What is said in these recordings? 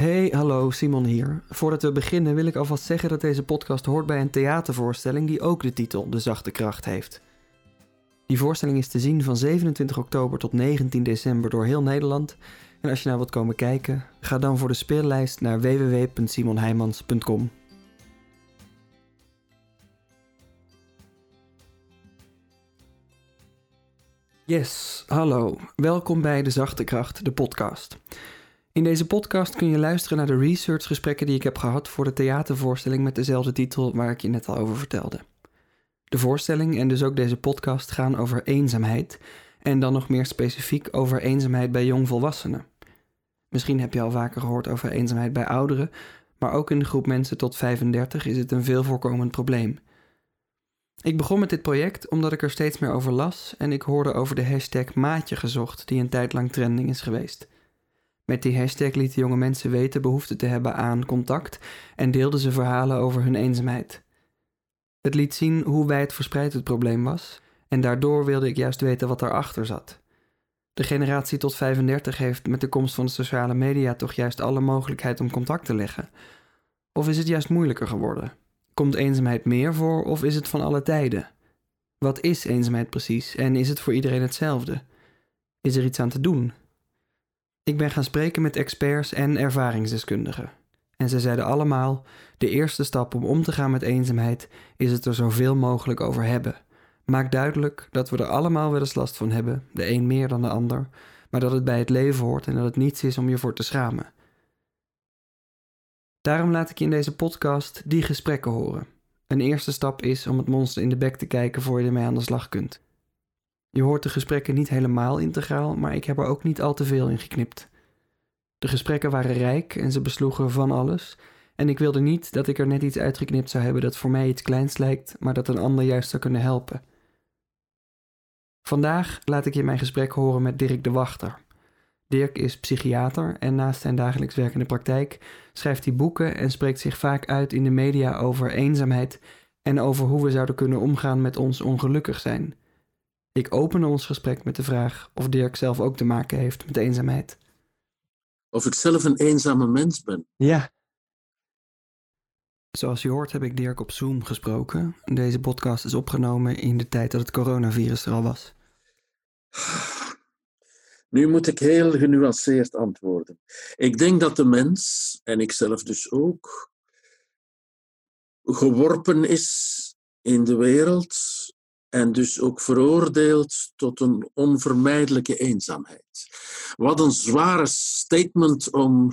Hey, hallo, Simon hier. Voordat we beginnen wil ik alvast zeggen dat deze podcast hoort bij een theatervoorstelling die ook de titel De Zachte Kracht heeft. Die voorstelling is te zien van 27 oktober tot 19 december door heel Nederland. En als je nou wilt komen kijken, ga dan voor de speellijst naar www.simonheimans.com. Yes, hallo. Welkom bij De Zachte Kracht, de podcast. In deze podcast kun je luisteren naar de researchgesprekken die ik heb gehad voor de theatervoorstelling met dezelfde titel waar ik je net al over vertelde. De voorstelling en dus ook deze podcast gaan over eenzaamheid en dan nog meer specifiek over eenzaamheid bij jongvolwassenen. Misschien heb je al vaker gehoord over eenzaamheid bij ouderen, maar ook in de groep mensen tot 35 is het een veel voorkomend probleem. Ik begon met dit project omdat ik er steeds meer over las en ik hoorde over de hashtag maatje gezocht die een tijd lang trending is geweest. Met die hashtag lieten jonge mensen weten behoefte te hebben aan contact en deelden ze verhalen over hun eenzaamheid. Het liet zien hoe wijd verspreid het probleem was en daardoor wilde ik juist weten wat daarachter zat. De generatie tot 35 heeft met de komst van de sociale media toch juist alle mogelijkheid om contact te leggen. Of is het juist moeilijker geworden? Komt eenzaamheid meer voor of is het van alle tijden? Wat is eenzaamheid precies en is het voor iedereen hetzelfde? Is er iets aan te doen? Ik ben gaan spreken met experts en ervaringsdeskundigen. En ze zeiden allemaal: de eerste stap om om te gaan met eenzaamheid is het er zoveel mogelijk over hebben. Maak duidelijk dat we er allemaal wel eens last van hebben, de een meer dan de ander, maar dat het bij het leven hoort en dat het niets is om je voor te schamen. Daarom laat ik je in deze podcast die gesprekken horen. Een eerste stap is om het monster in de bek te kijken voor je ermee aan de slag kunt. Je hoort de gesprekken niet helemaal integraal, maar ik heb er ook niet al te veel in geknipt. De gesprekken waren rijk en ze besloegen van alles. En ik wilde niet dat ik er net iets uitgeknipt zou hebben dat voor mij iets kleins lijkt, maar dat een ander juist zou kunnen helpen. Vandaag laat ik je mijn gesprek horen met Dirk de Wachter. Dirk is psychiater en naast zijn dagelijks werkende praktijk schrijft hij boeken en spreekt zich vaak uit in de media over eenzaamheid en over hoe we zouden kunnen omgaan met ons ongelukkig zijn. Ik open ons gesprek met de vraag of Dirk zelf ook te maken heeft met eenzaamheid. Of ik zelf een eenzame mens ben. Ja. Zoals je hoort heb ik Dirk op Zoom gesproken. Deze podcast is opgenomen in de tijd dat het coronavirus er al was. Nu moet ik heel genuanceerd antwoorden. Ik denk dat de mens, en ik zelf dus ook, geworpen is in de wereld en dus ook veroordeeld tot een onvermijdelijke eenzaamheid. Wat een zware statement om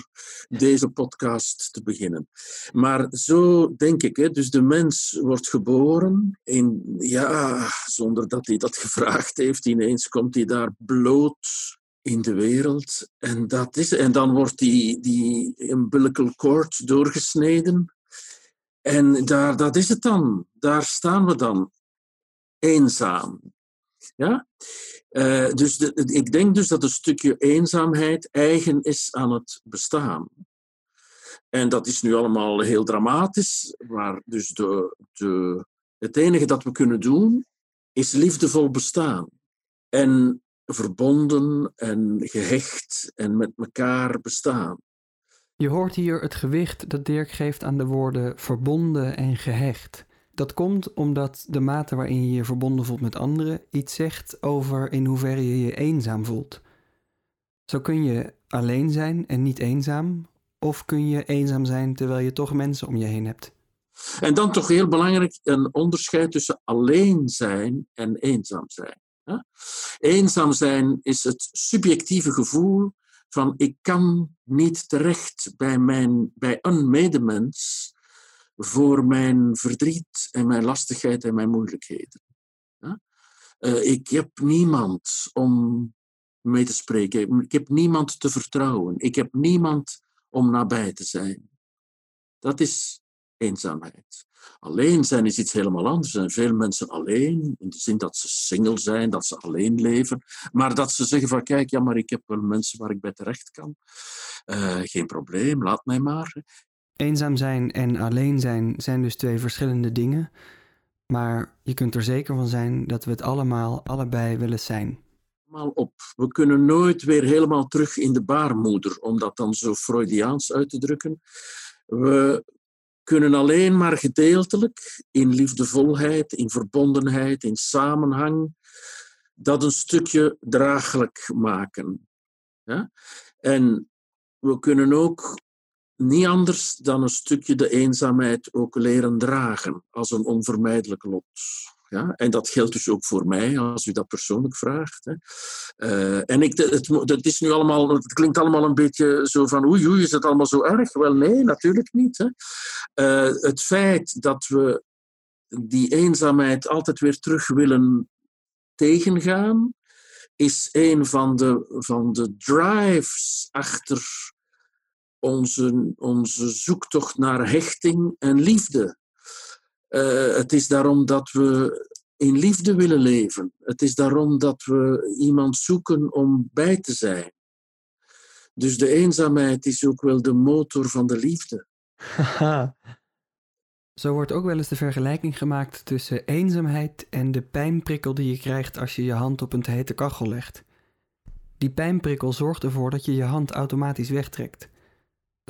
deze podcast te beginnen. Maar zo denk ik, hè. dus de mens wordt geboren in, ja, zonder dat hij dat gevraagd heeft, ineens komt hij daar bloot in de wereld. En, dat is, en dan wordt die, die umbilical cord doorgesneden. En daar, dat is het dan. Daar staan we dan eenzaam. Ja? Uh, dus ik denk dus dat een stukje eenzaamheid eigen is aan het bestaan. En dat is nu allemaal heel dramatisch, maar dus de, de, het enige dat we kunnen doen is liefdevol bestaan. En verbonden en gehecht en met elkaar bestaan. Je hoort hier het gewicht dat Dirk geeft aan de woorden verbonden en gehecht. Dat komt omdat de mate waarin je je verbonden voelt met anderen iets zegt over in hoeverre je je eenzaam voelt. Zo kun je alleen zijn en niet eenzaam, of kun je eenzaam zijn terwijl je toch mensen om je heen hebt. En dan toch heel belangrijk een onderscheid tussen alleen zijn en eenzaam zijn. Eenzaam zijn is het subjectieve gevoel van ik kan niet terecht bij, mijn, bij een medemens voor mijn verdriet en mijn lastigheid en mijn moeilijkheden. Uh, ik heb niemand om mee te spreken. Ik heb niemand te vertrouwen. Ik heb niemand om nabij te zijn. Dat is eenzaamheid. Alleen zijn is iets helemaal anders. Er zijn veel mensen alleen, in de zin dat ze single zijn, dat ze alleen leven. Maar dat ze zeggen van, kijk, ja, maar ik heb wel mensen waar ik bij terecht kan. Uh, geen probleem, laat mij maar. Eenzaam zijn en alleen zijn zijn dus twee verschillende dingen. Maar je kunt er zeker van zijn dat we het allemaal allebei willen zijn. op. We kunnen nooit weer helemaal terug in de baarmoeder, om dat dan zo Freudiaans uit te drukken. We kunnen alleen maar gedeeltelijk in liefdevolheid, in verbondenheid, in samenhang, dat een stukje draaglijk maken. Ja? En we kunnen ook niet anders dan een stukje de eenzaamheid ook leren dragen als een onvermijdelijk lot. Ja? En dat geldt dus ook voor mij, als u dat persoonlijk vraagt. Hè. Uh, en ik, het, is nu allemaal, het klinkt allemaal een beetje zo van oei, oei, is het allemaal zo erg? Wel, nee, natuurlijk niet. Hè. Uh, het feit dat we die eenzaamheid altijd weer terug willen tegengaan, is een van de, van de drives achter onze, onze zoektocht naar hechting en liefde. Uh, het is daarom dat we in liefde willen leven. Het is daarom dat we iemand zoeken om bij te zijn. Dus de eenzaamheid is ook wel de motor van de liefde. Zo wordt ook wel eens de vergelijking gemaakt tussen eenzaamheid en de pijnprikkel die je krijgt als je je hand op een hete kachel legt. Die pijnprikkel zorgt ervoor dat je je hand automatisch wegtrekt.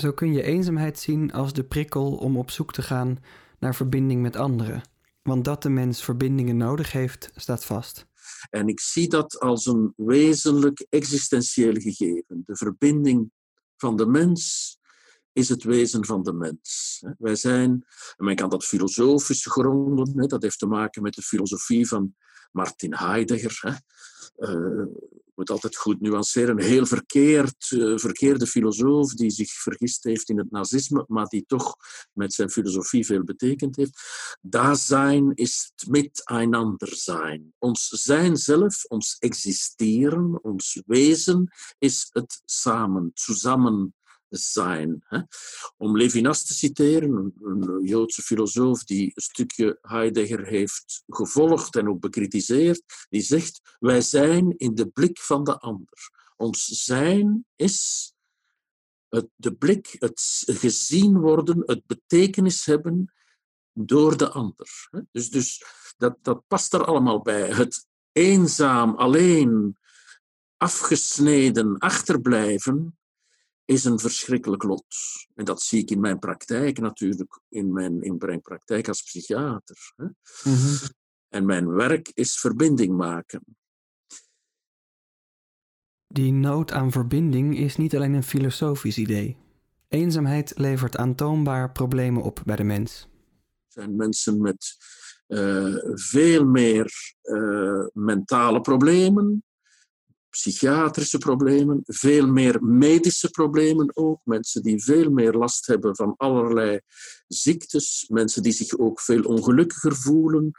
Zo kun je eenzaamheid zien als de prikkel om op zoek te gaan naar verbinding met anderen. Want dat de mens verbindingen nodig heeft, staat vast. En ik zie dat als een wezenlijk existentieel gegeven. De verbinding van de mens is het wezen van de mens. Wij zijn, en men kan dat filosofisch gronden, dat heeft te maken met de filosofie van Martin Heidegger. Moet altijd goed nuanceren. Een heel verkeerd, uh, verkeerde filosoof die zich vergist heeft in het nazisme, maar die toch met zijn filosofie veel betekend heeft. zijn is het miteinander zijn. Ons zijn zelf, ons existeren, ons wezen is het samen, samen zijn. Hè? Om Levinas te citeren, een, Joodse filosoof die een stukje Heidegger heeft gevolgd en ook bekritiseerd, die zegt: Wij zijn in de blik van de ander. Ons zijn is het, de blik, het gezien worden, het betekenis hebben door de ander. Dus, dus dat, dat past er allemaal bij. Het eenzaam, alleen, afgesneden achterblijven is een verschrikkelijk lot. En dat zie ik in mijn praktijk natuurlijk, in mijn, in mijn praktijk als psychiater. Hè. Mm-hmm. En mijn werk is verbinding maken. Die nood aan verbinding is niet alleen een filosofisch idee. Eenzaamheid levert aantoonbaar problemen op bij de mens. Er zijn mensen met uh, veel meer uh, mentale problemen, psychiatrische problemen, veel meer medische problemen ook. Mensen die veel meer last hebben van allerlei ziektes, mensen die zich ook veel ongelukkiger voelen,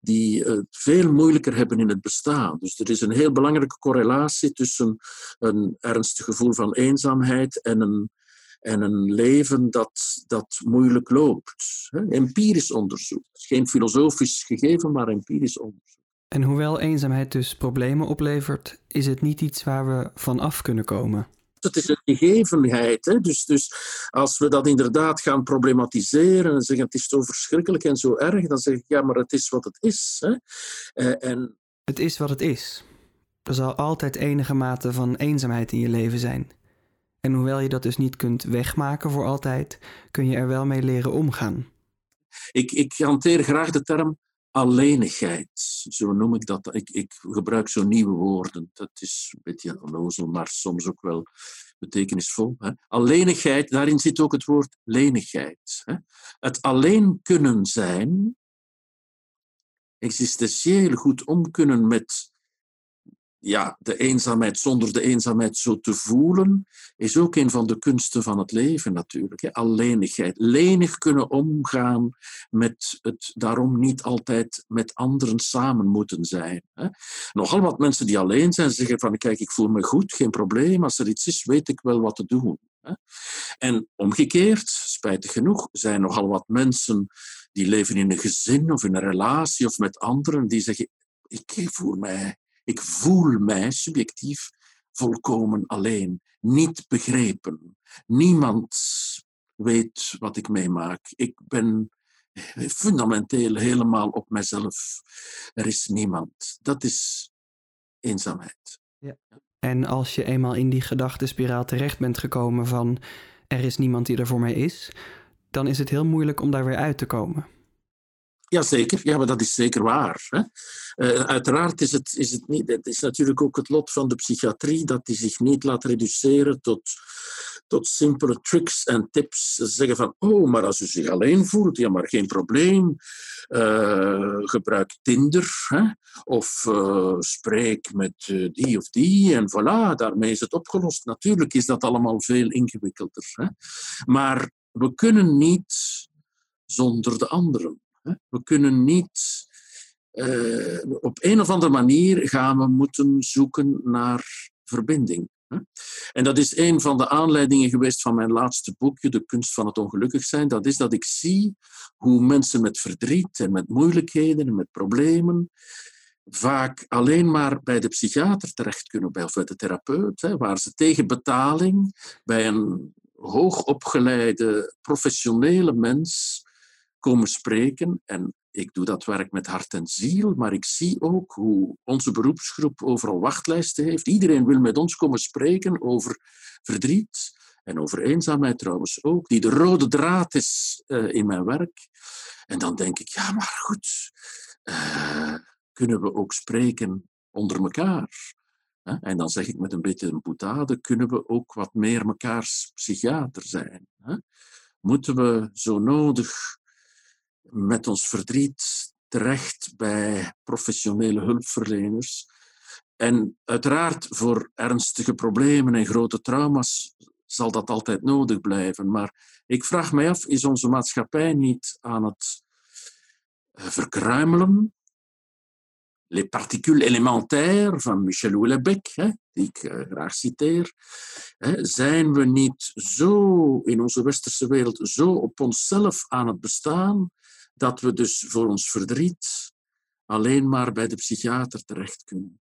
die het veel moeilijker hebben in het bestaan. Dus er is een heel belangrijke correlatie tussen een ernstig gevoel van eenzaamheid en een, en een leven dat, dat moeilijk loopt. Empirisch onderzoek. Geen filosofisch gegeven, maar empirisch onderzoek. En hoewel eenzaamheid dus problemen oplevert, is het niet iets waar we van af kunnen komen. Het is een gegevenheid. Hè? Dus, dus als we dat inderdaad gaan problematiseren en zeggen het is zo verschrikkelijk en zo erg, dan zeg ik ja, maar het is wat het is. Hè? Eh, en... Het is wat het is. Er zal altijd enige mate van eenzaamheid in je leven zijn. En hoewel je dat dus niet kunt wegmaken voor altijd, kun je er wel mee leren omgaan. Ik, ik hanteer graag de term alleenigheid, zo noem ik dat. Ik, ik gebruik zo nieuwe woorden. Dat is een beetje onnozel, maar soms ook wel betekenisvol. Hè. Alleenigheid, daarin zit ook het woord lenigheid. Hè. Het alleen kunnen zijn, existentieel goed om kunnen met ja, de eenzaamheid zonder de eenzaamheid zo te voelen, is ook een van de kunsten van het leven natuurlijk. Alleenigheid. Lenig kunnen omgaan met het daarom niet altijd met anderen samen moeten zijn. Hè. Nogal wat mensen die alleen zijn zeggen van kijk, ik voel me goed, geen probleem. Als er iets is, weet ik wel wat te doen. Hè. En omgekeerd, spijtig genoeg, zijn nogal wat mensen die leven in een gezin of in een relatie of met anderen, die zeggen ik voel mij ik voel mij subjectief volkomen alleen, niet begrepen. Niemand weet wat ik meemaak. Ik ben fundamenteel helemaal op mezelf. Er is niemand. Dat is eenzaamheid. Ja. En als je eenmaal in die gedachtenspiraal terecht bent gekomen van er is niemand die er voor mij is, dan is het heel moeilijk om daar weer uit te komen. Jazeker, ja, maar dat is zeker waar. Hè? Uh, uiteraard is het, is het niet. Is natuurlijk ook het lot van de psychiatrie dat die zich niet laat reduceren tot, tot simpele tricks en tips. Ze zeggen van, oh, maar als u zich alleen voelt, ja, maar geen probleem. Uh, gebruik Tinder hè? of uh, spreek met die of die en voilà, daarmee is het opgelost. Natuurlijk is dat allemaal veel ingewikkelder. Hè? Maar we kunnen niet zonder de anderen. We kunnen niet. Uh, op een of andere manier gaan we moeten zoeken naar verbinding. En dat is een van de aanleidingen geweest van mijn laatste boekje, De kunst van het ongelukkig zijn. Dat is dat ik zie hoe mensen met verdriet en met moeilijkheden en met problemen vaak alleen maar bij de psychiater terecht kunnen, of bij de therapeut, waar ze tegen betaling bij een hoogopgeleide professionele mens komen spreken. En ik doe dat werk met hart en ziel, maar ik zie ook hoe onze beroepsgroep overal wachtlijsten heeft. Iedereen wil met ons komen spreken over verdriet en over eenzaamheid trouwens ook, die de rode draad is uh, in mijn werk. En dan denk ik, ja, maar goed, uh, kunnen we ook spreken onder elkaar? En dan zeg ik met een beetje een boetade, kunnen we ook wat meer mekaars psychiater zijn? Moeten we zo nodig met ons verdriet terecht bij professionele hulpverleners. En uiteraard voor ernstige problemen en grote trauma's zal dat altijd nodig blijven. Maar ik vraag mij af, is onze maatschappij niet aan het eh, verkruimelen? Les particules élémentaires van Michel Houellebecq, die ik eh, graag citeer, zijn we niet zo in onze westerse wereld zo op onszelf aan het bestaan dat we dus voor ons verdriet alleen maar bij de psychiater terecht kunnen.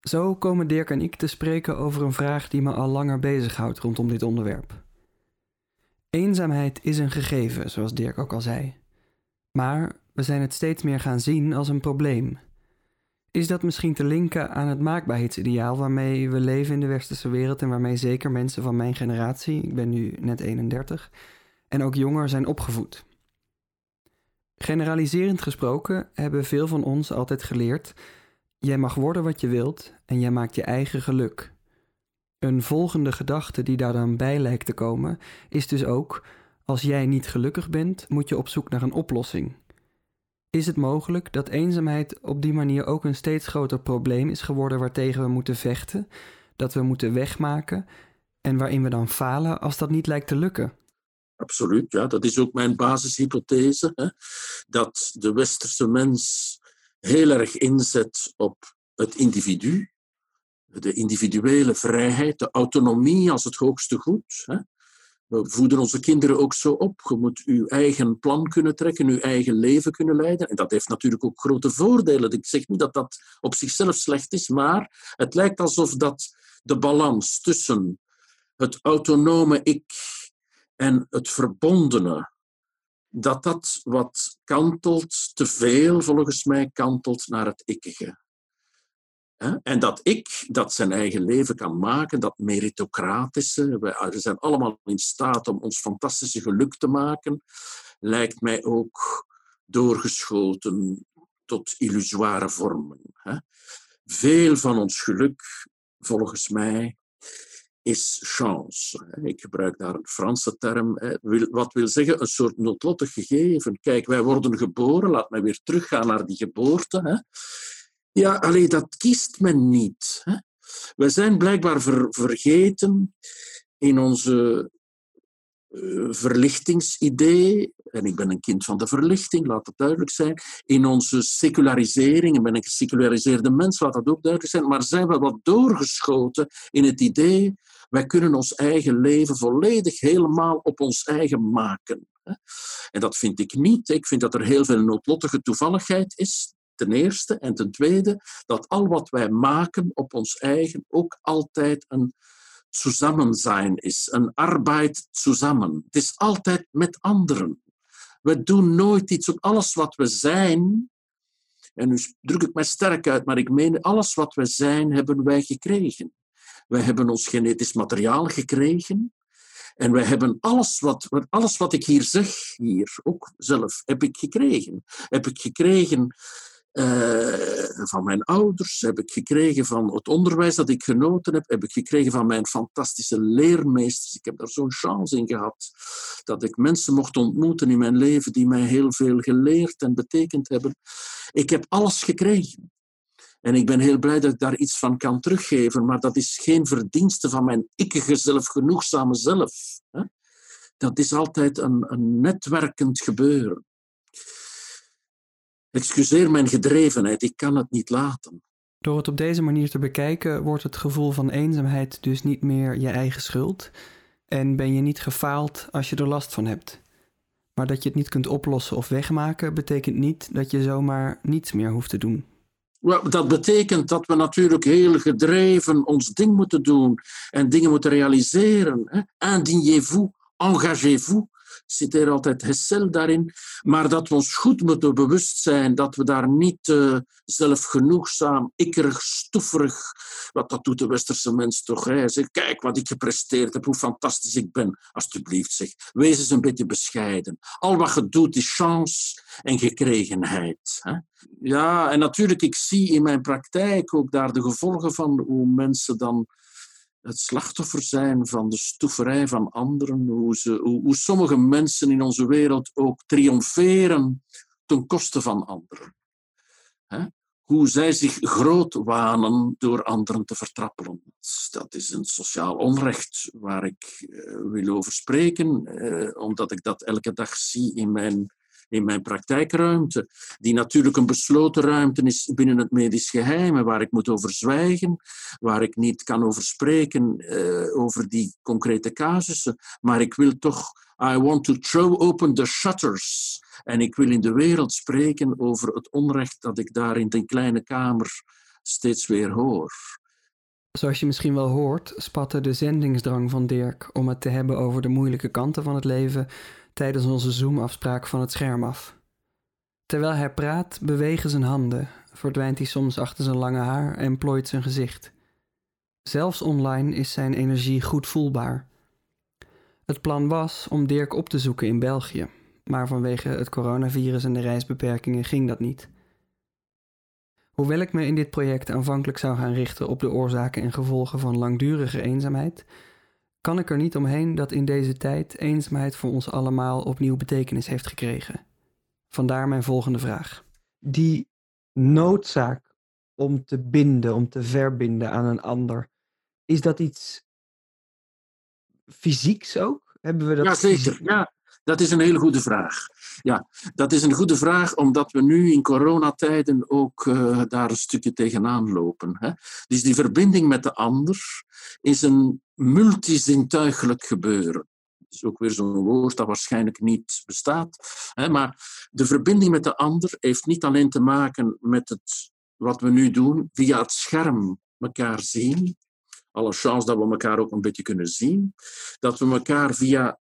Zo komen Dirk en ik te spreken over een vraag die me al langer bezighoudt rondom dit onderwerp. Eenzaamheid is een gegeven, zoals Dirk ook al zei. Maar we zijn het steeds meer gaan zien als een probleem. Is dat misschien te linken aan het maakbaarheidsideaal waarmee we leven in de westerse wereld en waarmee zeker mensen van mijn generatie, ik ben nu net 31, en ook jonger zijn opgevoed? Generaliserend gesproken hebben veel van ons altijd geleerd: jij mag worden wat je wilt en jij maakt je eigen geluk. Een volgende gedachte die daar dan bij lijkt te komen, is dus ook: als jij niet gelukkig bent, moet je op zoek naar een oplossing. Is het mogelijk dat eenzaamheid op die manier ook een steeds groter probleem is geworden waartegen we moeten vechten, dat we moeten wegmaken en waarin we dan falen als dat niet lijkt te lukken? Absoluut, ja. Dat is ook mijn basishypothese. Hè? Dat de westerse mens heel erg inzet op het individu, de individuele vrijheid, de autonomie als het hoogste goed. Hè? We voeden onze kinderen ook zo op. Je moet je eigen plan kunnen trekken, je eigen leven kunnen leiden. En dat heeft natuurlijk ook grote voordelen. Ik zeg niet dat dat op zichzelf slecht is, maar het lijkt alsof dat de balans tussen het autonome ik en het verbondene, dat dat wat kantelt, te veel volgens mij kantelt naar het ikkige. En dat ik dat zijn eigen leven kan maken, dat meritocratische, we zijn allemaal in staat om ons fantastische geluk te maken, lijkt mij ook doorgeschoten tot illusoire vormen. Veel van ons geluk, volgens mij, is chance. Ik gebruik daar een Franse term, wat wil zeggen een soort noodlottig gegeven. Kijk, wij worden geboren, laat mij weer teruggaan naar die geboorte. Ja, alleen dat kiest men niet. We zijn blijkbaar vergeten in onze uh, verlichtingsidee, en ik ben een kind van de verlichting, laat dat duidelijk zijn, in onze secularisering, en ben een geseculariseerde mens, laat dat ook duidelijk zijn, maar zijn we wat doorgeschoten in het idee, wij kunnen ons eigen leven volledig helemaal op ons eigen maken. En dat vind ik niet. Ik vind dat er heel veel noodlottige toevalligheid is, ten eerste. En ten tweede, dat al wat wij maken op ons eigen ook altijd een zijn is, een arbeid samen. Het is altijd met anderen. We doen nooit iets op alles wat we zijn, en nu druk ik mij sterk uit, maar ik meen, alles wat we zijn, hebben wij gekregen. Wij hebben ons genetisch materiaal gekregen. En wij hebben alles wat, alles wat ik hier zeg, hier ook zelf, heb ik gekregen. Heb ik gekregen uh, van mijn ouders, heb ik gekregen van het onderwijs dat ik genoten heb, heb ik gekregen van mijn fantastische leermeesters. Ik heb daar zo'n chance in gehad dat ik mensen mocht ontmoeten in mijn leven die mij heel veel geleerd en betekend hebben. Ik heb alles gekregen. En ik ben heel blij dat ik daar iets van kan teruggeven, maar dat is geen verdienste van mijn ikkige, zelf. Hè? Dat is altijd een, een netwerkend gebeuren. Excuseer mijn gedrevenheid, ik kan het niet laten. Door het op deze manier te bekijken, wordt het gevoel van eenzaamheid dus niet meer je eigen schuld en ben je niet gefaald als je er last van hebt. Maar dat je het niet kunt oplossen of wegmaken, betekent niet dat je zomaar niets meer hoeft te doen. Dat betekent dat we natuurlijk heel gedreven ons ding moeten doen en dingen moeten realiseren. Indignez-vous, engagez-vous citeer altijd Hessel daarin, maar dat we ons goed moeten bewust zijn dat we daar niet uh, zelfgenoegzaam, ikkerig, stoeverig, wat dat doet de westerse mens toch, hè? Zeg, kijk wat ik gepresteerd heb, hoe fantastisch ik ben. Alsjeblieft, zeg, wees eens een beetje bescheiden. Al wat je doet is chance en gekregenheid. Hè? Ja, en natuurlijk, ik zie in mijn praktijk ook daar de gevolgen van hoe mensen dan het slachtoffer zijn van de stoeverij van anderen, hoe, ze, hoe, sommige mensen in onze wereld ook triomferen ten koste van anderen. Hoe zij zich groot wanen door anderen te vertrappelen. Dat is een sociaal onrecht waar ik uh, wil over spreken, uh, omdat ik dat elke dag zie in mijn in mijn praktijkruimte, die natuurlijk een besloten ruimte is binnen het medisch geheim, waar ik moet over zwijgen, waar ik niet kan over spreken uh, over die concrete casussen, maar ik wil toch, I want to throw open the shutters. En ik wil in de wereld spreken over het onrecht dat ik daar in die kleine kamer steeds weer hoor. Zoals je misschien wel hoort, spatte de zendingsdrang van Dirk om het te hebben over de moeilijke kanten van het leven tijdens onze Zoom-afspraak van het scherm af. Terwijl hij praat, bewegen zijn handen, verdwijnt hij soms achter zijn lange haar en plooit zijn gezicht. Zelfs online is zijn energie goed voelbaar. Het plan was om Dirk op te zoeken in België, maar vanwege het coronavirus en de reisbeperkingen ging dat niet. Hoewel ik me in dit project aanvankelijk zou gaan richten op de oorzaken en gevolgen van langdurige eenzaamheid, kan ik er niet omheen dat in deze tijd eenzaamheid voor ons allemaal opnieuw betekenis heeft gekregen. Vandaar mijn volgende vraag. Die noodzaak om te binden, om te verbinden aan een ander, is dat iets fysieks ook? Hebben we dat ja, zeker. Ja, dat is een hele goede vraag. Ja, dat is een goede vraag omdat we nu in coronatijden ook uh, daar een stukje tegenaan lopen. Hè? Dus die verbinding met de ander is een multizintuigelijk gebeuren. Dat is ook weer zo'n woord dat waarschijnlijk niet bestaat. Hè? Maar de verbinding met de ander heeft niet alleen te maken met het, wat we nu doen via het scherm elkaar zien. Alle chance dat we elkaar ook een beetje kunnen zien. Dat we elkaar via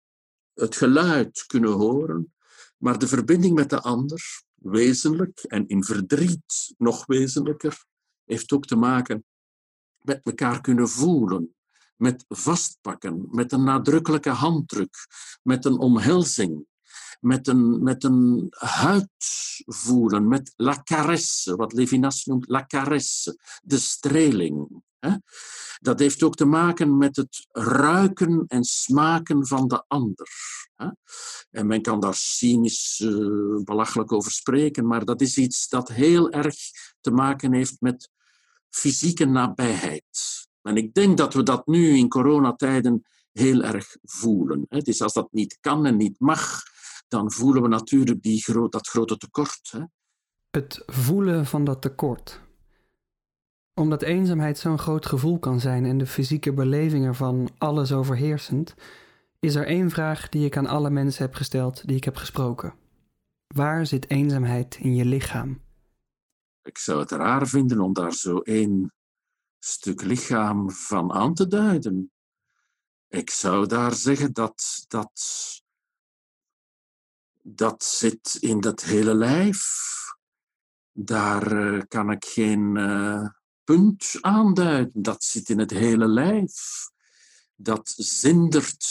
het geluid kunnen horen, maar de verbinding met de ander, wezenlijk en in verdriet nog wezenlijker, heeft ook te maken met elkaar kunnen voelen, met vastpakken, met een nadrukkelijke handdruk, met een omhelzing, met een, met een huid voelen, met la caresse, wat Levinas noemt la caresse, de streling. Dat heeft ook te maken met het ruiken en smaken van de ander. En men kan daar cynisch uh, belachelijk over spreken, maar dat is iets dat heel erg te maken heeft met fysieke nabijheid. En ik denk dat we dat nu in coronatijden heel erg voelen. Het is als dat niet kan en niet mag, dan voelen we natuurlijk die dat grote tekort. Het voelen van dat tekort omdat eenzaamheid zo'n groot gevoel kan zijn en de fysieke beleving ervan alles overheersend, is er één vraag die ik aan alle mensen heb gesteld die ik heb gesproken. Waar zit eenzaamheid in je lichaam? Ik zou het raar vinden om daar zo één stuk lichaam van aan te duiden. Ik zou daar zeggen dat dat, dat zit in dat hele lijf daar uh, kan ik geen uh, punt aanduiden. Dat zit in het hele lijf. Dat zindert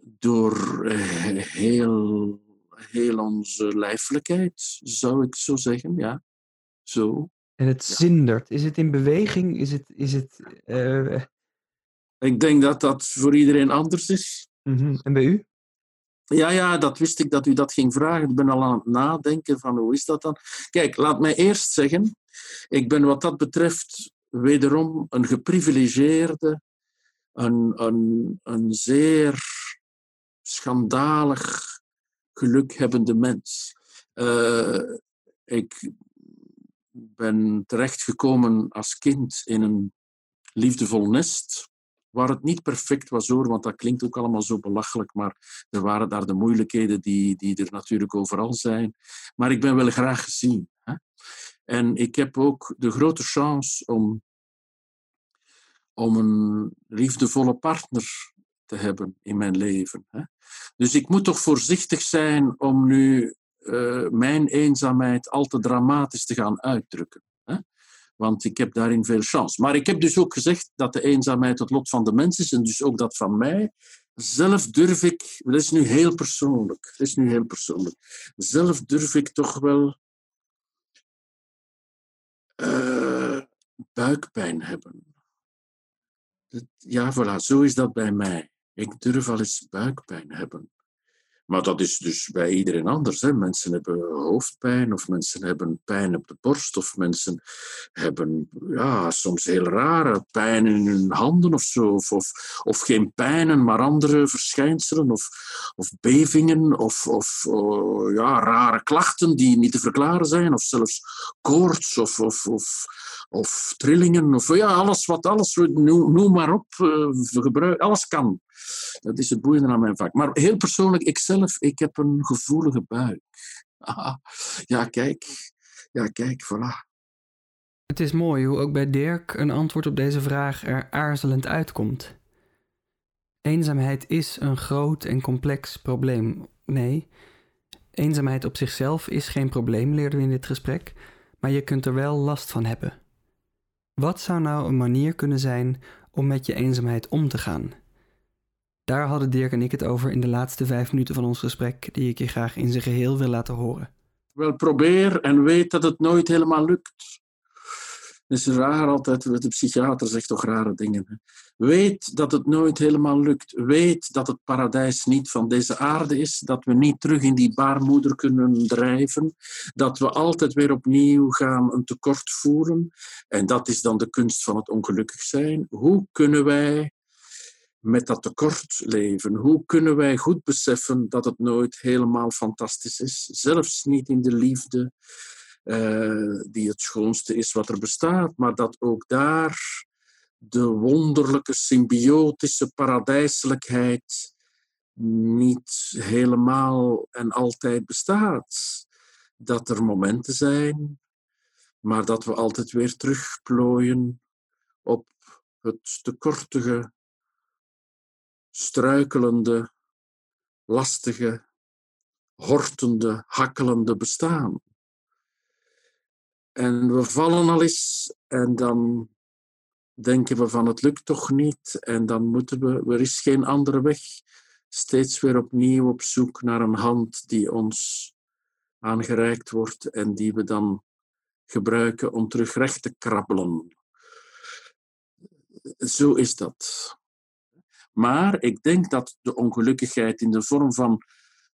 door uh, heel, heel onze lijfelijkheid, zou ik zo zeggen. Ja, zo. En het zindert. Is het in beweging? Is het. Is het Ik denk dat dat voor iedereen anders is. Mm -hmm. En bij u? Ja, ja, dat wist ik dat u dat ging vragen. Ik ben al aan het nadenken van hoe is dat dan? Kijk, laat mij eerst zeggen, ik ben wat dat betreft wederom een geprivilegeerde, een, een, een zeer schandalig gelukhebbende mens. Uh, ik ben terechtgekomen als kind in een liefdevol nest waar het niet perfect was hoor, want dat klinkt ook allemaal zo belachelijk, maar er waren daar de moeilijkheden die, die er natuurlijk overal zijn. Maar ik ben wel graag gezien. Hè? En ik heb ook de grote chance om, om een liefdevolle partner te hebben in mijn leven. Hè? Dus ik moet toch voorzichtig zijn om nu uh, mijn eenzaamheid al te dramatisch te gaan uitdrukken. Want ik heb daarin veel chance. Maar ik heb dus ook gezegd dat de eenzaamheid het lot van de mens is en dus ook dat van mij. Zelf durf ik, dat is nu heel persoonlijk, dat is nu heel persoonlijk. Zelf durf ik toch wel uh, buikpijn hebben. Ja, voilà, zo is dat bij mij. Ik durf al eens buikpijn hebben. Maar dat is dus bij iedereen anders. Hè. Mensen hebben hoofdpijn, of mensen hebben pijn op de borst, of mensen hebben ja, soms heel rare pijn in hun handen of zo. Of, of, geen pijnen, maar andere verschijnselen, of, of bevingen, of, of oh, ja, rare klachten die niet te verklaren zijn, of zelfs koorts, of, of, of trillingen, of ja, alles wat alles, noem, maar op, uh, gebruik, alles kan. Dat is het boeiende aan mijn vak. Maar heel persoonlijk, ikzelf, ik heb een gevoelige buik. ja, kijk. Ja, kijk, voilà. Het is mooi hoe ook bij Dirk een antwoord op deze vraag er aarzelend uitkomt. Eenzaamheid is een groot en complex probleem. Nee, eenzaamheid op zichzelf is geen probleem, leerden we in dit gesprek, maar je kunt er wel last van hebben. Wat zou nou een manier kunnen zijn om met je eenzaamheid om te gaan? Daar hadden Dirk en ik het over in de laatste vijf minuten van ons gesprek, die ik je graag in zijn geheel wil laten horen. Wel, probeer en weet dat het nooit helemaal lukt. Het is raar altijd, de psychiater zegt toch rare dingen. Hè? Weet dat het nooit helemaal lukt. Weet dat het paradijs niet van deze aarde is. Dat we niet terug in die baarmoeder kunnen drijven. Dat we altijd weer opnieuw gaan een tekort voeren. En dat is dan de kunst van het ongelukkig zijn. Hoe kunnen wij met dat tekort leven? Hoe kunnen wij goed beseffen dat het nooit helemaal fantastisch is? Zelfs niet in de liefde, uh, die het schoonste is wat er bestaat, maar dat ook daar de wonderlijke symbiotische paradijselijkheid niet helemaal en altijd bestaat. Dat er momenten zijn, maar dat we altijd weer terugplooien op het tekortige struikelende, lastige, hortende, hakkelende bestaan. En we vallen al eens en dan denken we van het lukt toch niet en dan moeten we, er is geen andere weg. Steeds weer opnieuw op zoek naar een hand die ons aangereikt wordt en die we dan gebruiken om terug recht te krabbelen. Zo is dat. Maar ik denk dat de ongelukkigheid in de vorm van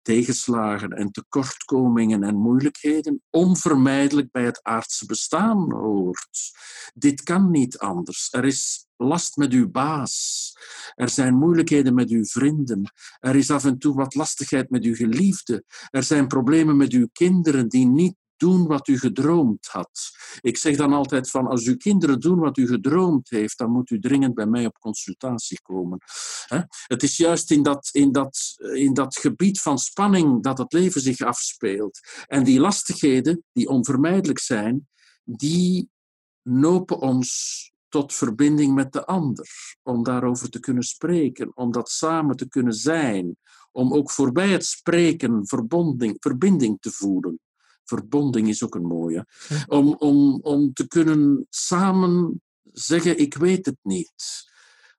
tegenslagen en tekortkomingen en moeilijkheden onvermijdelijk bij het aardse bestaan hoort. Dit kan niet anders. Er is last met uw baas. Er zijn moeilijkheden met uw vrienden. Er is af en toe wat lastigheid met uw geliefde. Er zijn problemen met uw kinderen die niet doen wat u gedroomd had. Ik zeg dan altijd van, als uw kinderen doen wat u gedroomd heeft, dan moet u dringend bij mij op consultatie komen. Het is juist in dat, in, dat, in dat gebied van spanning dat het leven zich afspeelt. En die lastigheden, die onvermijdelijk zijn, die nopen ons tot verbinding met de ander, om daarover te kunnen spreken, om dat samen te kunnen zijn, om ook voorbij het spreken verbinding, verbinding te voelen Verbonding is ook een mooie. Om, om, om te kunnen samen zeggen, ik weet het niet.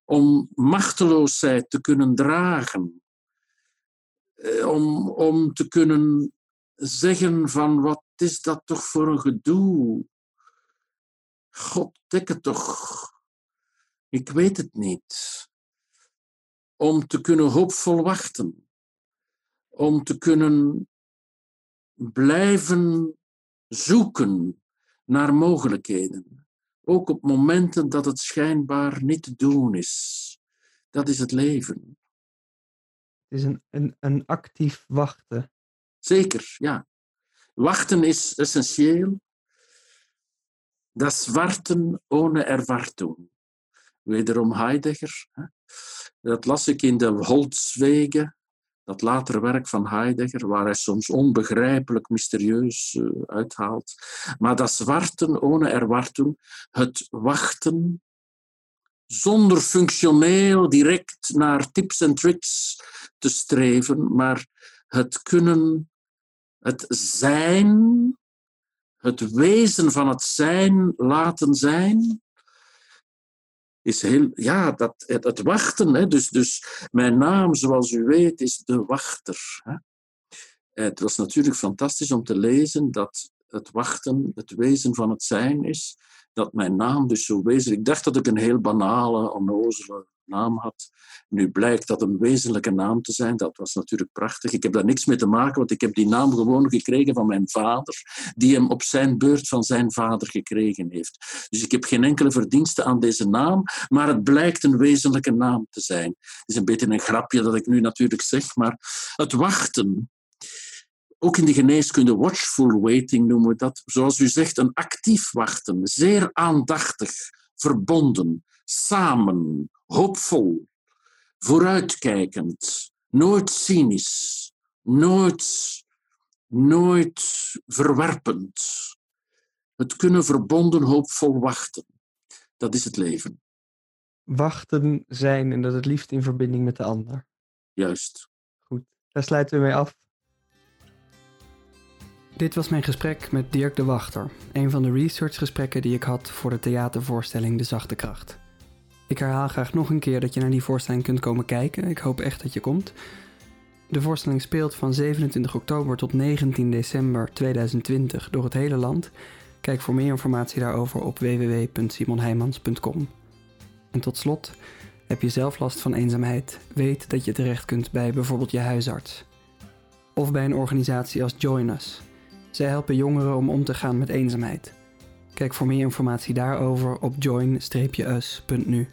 Om machteloosheid te kunnen dragen. Eh, om, om te kunnen zeggen van, wat is dat toch voor een gedoe? God, dek het toch. Ik weet het niet. Om te kunnen hoopvol wachten. Om te kunnen blijven zoeken naar mogelijkheden. Ook op momenten dat het schijnbaar niet te doen is. Dat is het leven. Het is een, een, een actief wachten. Zeker, ja. Wachten is essentieel. Das Warten ohne Erwartung. Wederom Heidegger. Dat las ik in de Holzwege dat latere werk van Heidegger, waar hij soms onbegrijpelijk mysterieus uh, uithaalt. Maar dat zwarten ohne erwarten, het wachten zonder functioneel direct naar tips en tricks te streven, maar het kunnen, het zijn, het wezen van het zijn laten zijn, is heel, ja, dat, het, wachten. Hè. Dus, dus mijn naam, zoals u weet, is de wachter. Hè. Het was natuurlijk fantastisch om te lezen dat het wachten het wezen van het zijn is. Dat mijn naam dus zo wezenlijk... Ik dacht dat ik een heel banale, onnozele naam had. Nu blijkt dat een wezenlijke naam te zijn. Dat was natuurlijk prachtig. Ik heb daar niks mee te maken, want ik heb die naam gewoon gekregen van mijn vader, die hem op zijn beurt van zijn vader gekregen heeft. Dus ik heb geen enkele verdienste aan deze naam, maar het blijkt een wezenlijke naam te zijn. Het is een beetje een grapje dat ik nu natuurlijk zeg, maar het wachten. Ook in de geneeskunde, watchful waiting noemen we dat. Zoals u zegt, een actief wachten. Zeer aandachtig, verbonden, samen, hoopvol, vooruitkijkend, nooit cynisch, nooit, nooit verwerpend. Het kunnen verbonden hoopvol wachten. Dat is het leven. Wachten zijn en dat het liefst in verbinding met de ander. Juist. Goed, daar sluiten we mee af. Dit was mijn gesprek met Dirk de Wachter, een van de researchgesprekken die ik had voor de theatervoorstelling De Zachte Kracht. Ik herhaal graag nog een keer dat je naar die voorstelling kunt komen kijken. Ik hoop echt dat je komt. De voorstelling speelt van 27 oktober tot 19 december 2020 door het hele land. Kijk voor meer informatie daarover op www.simonheimans.com. En tot slot, heb je zelf last van eenzaamheid? Weet dat je terecht kunt bij bijvoorbeeld je huisarts. Of bij een organisatie als Join Us. Zij helpen jongeren om om te gaan met eenzaamheid. Kijk voor meer informatie daarover op join-us.nu.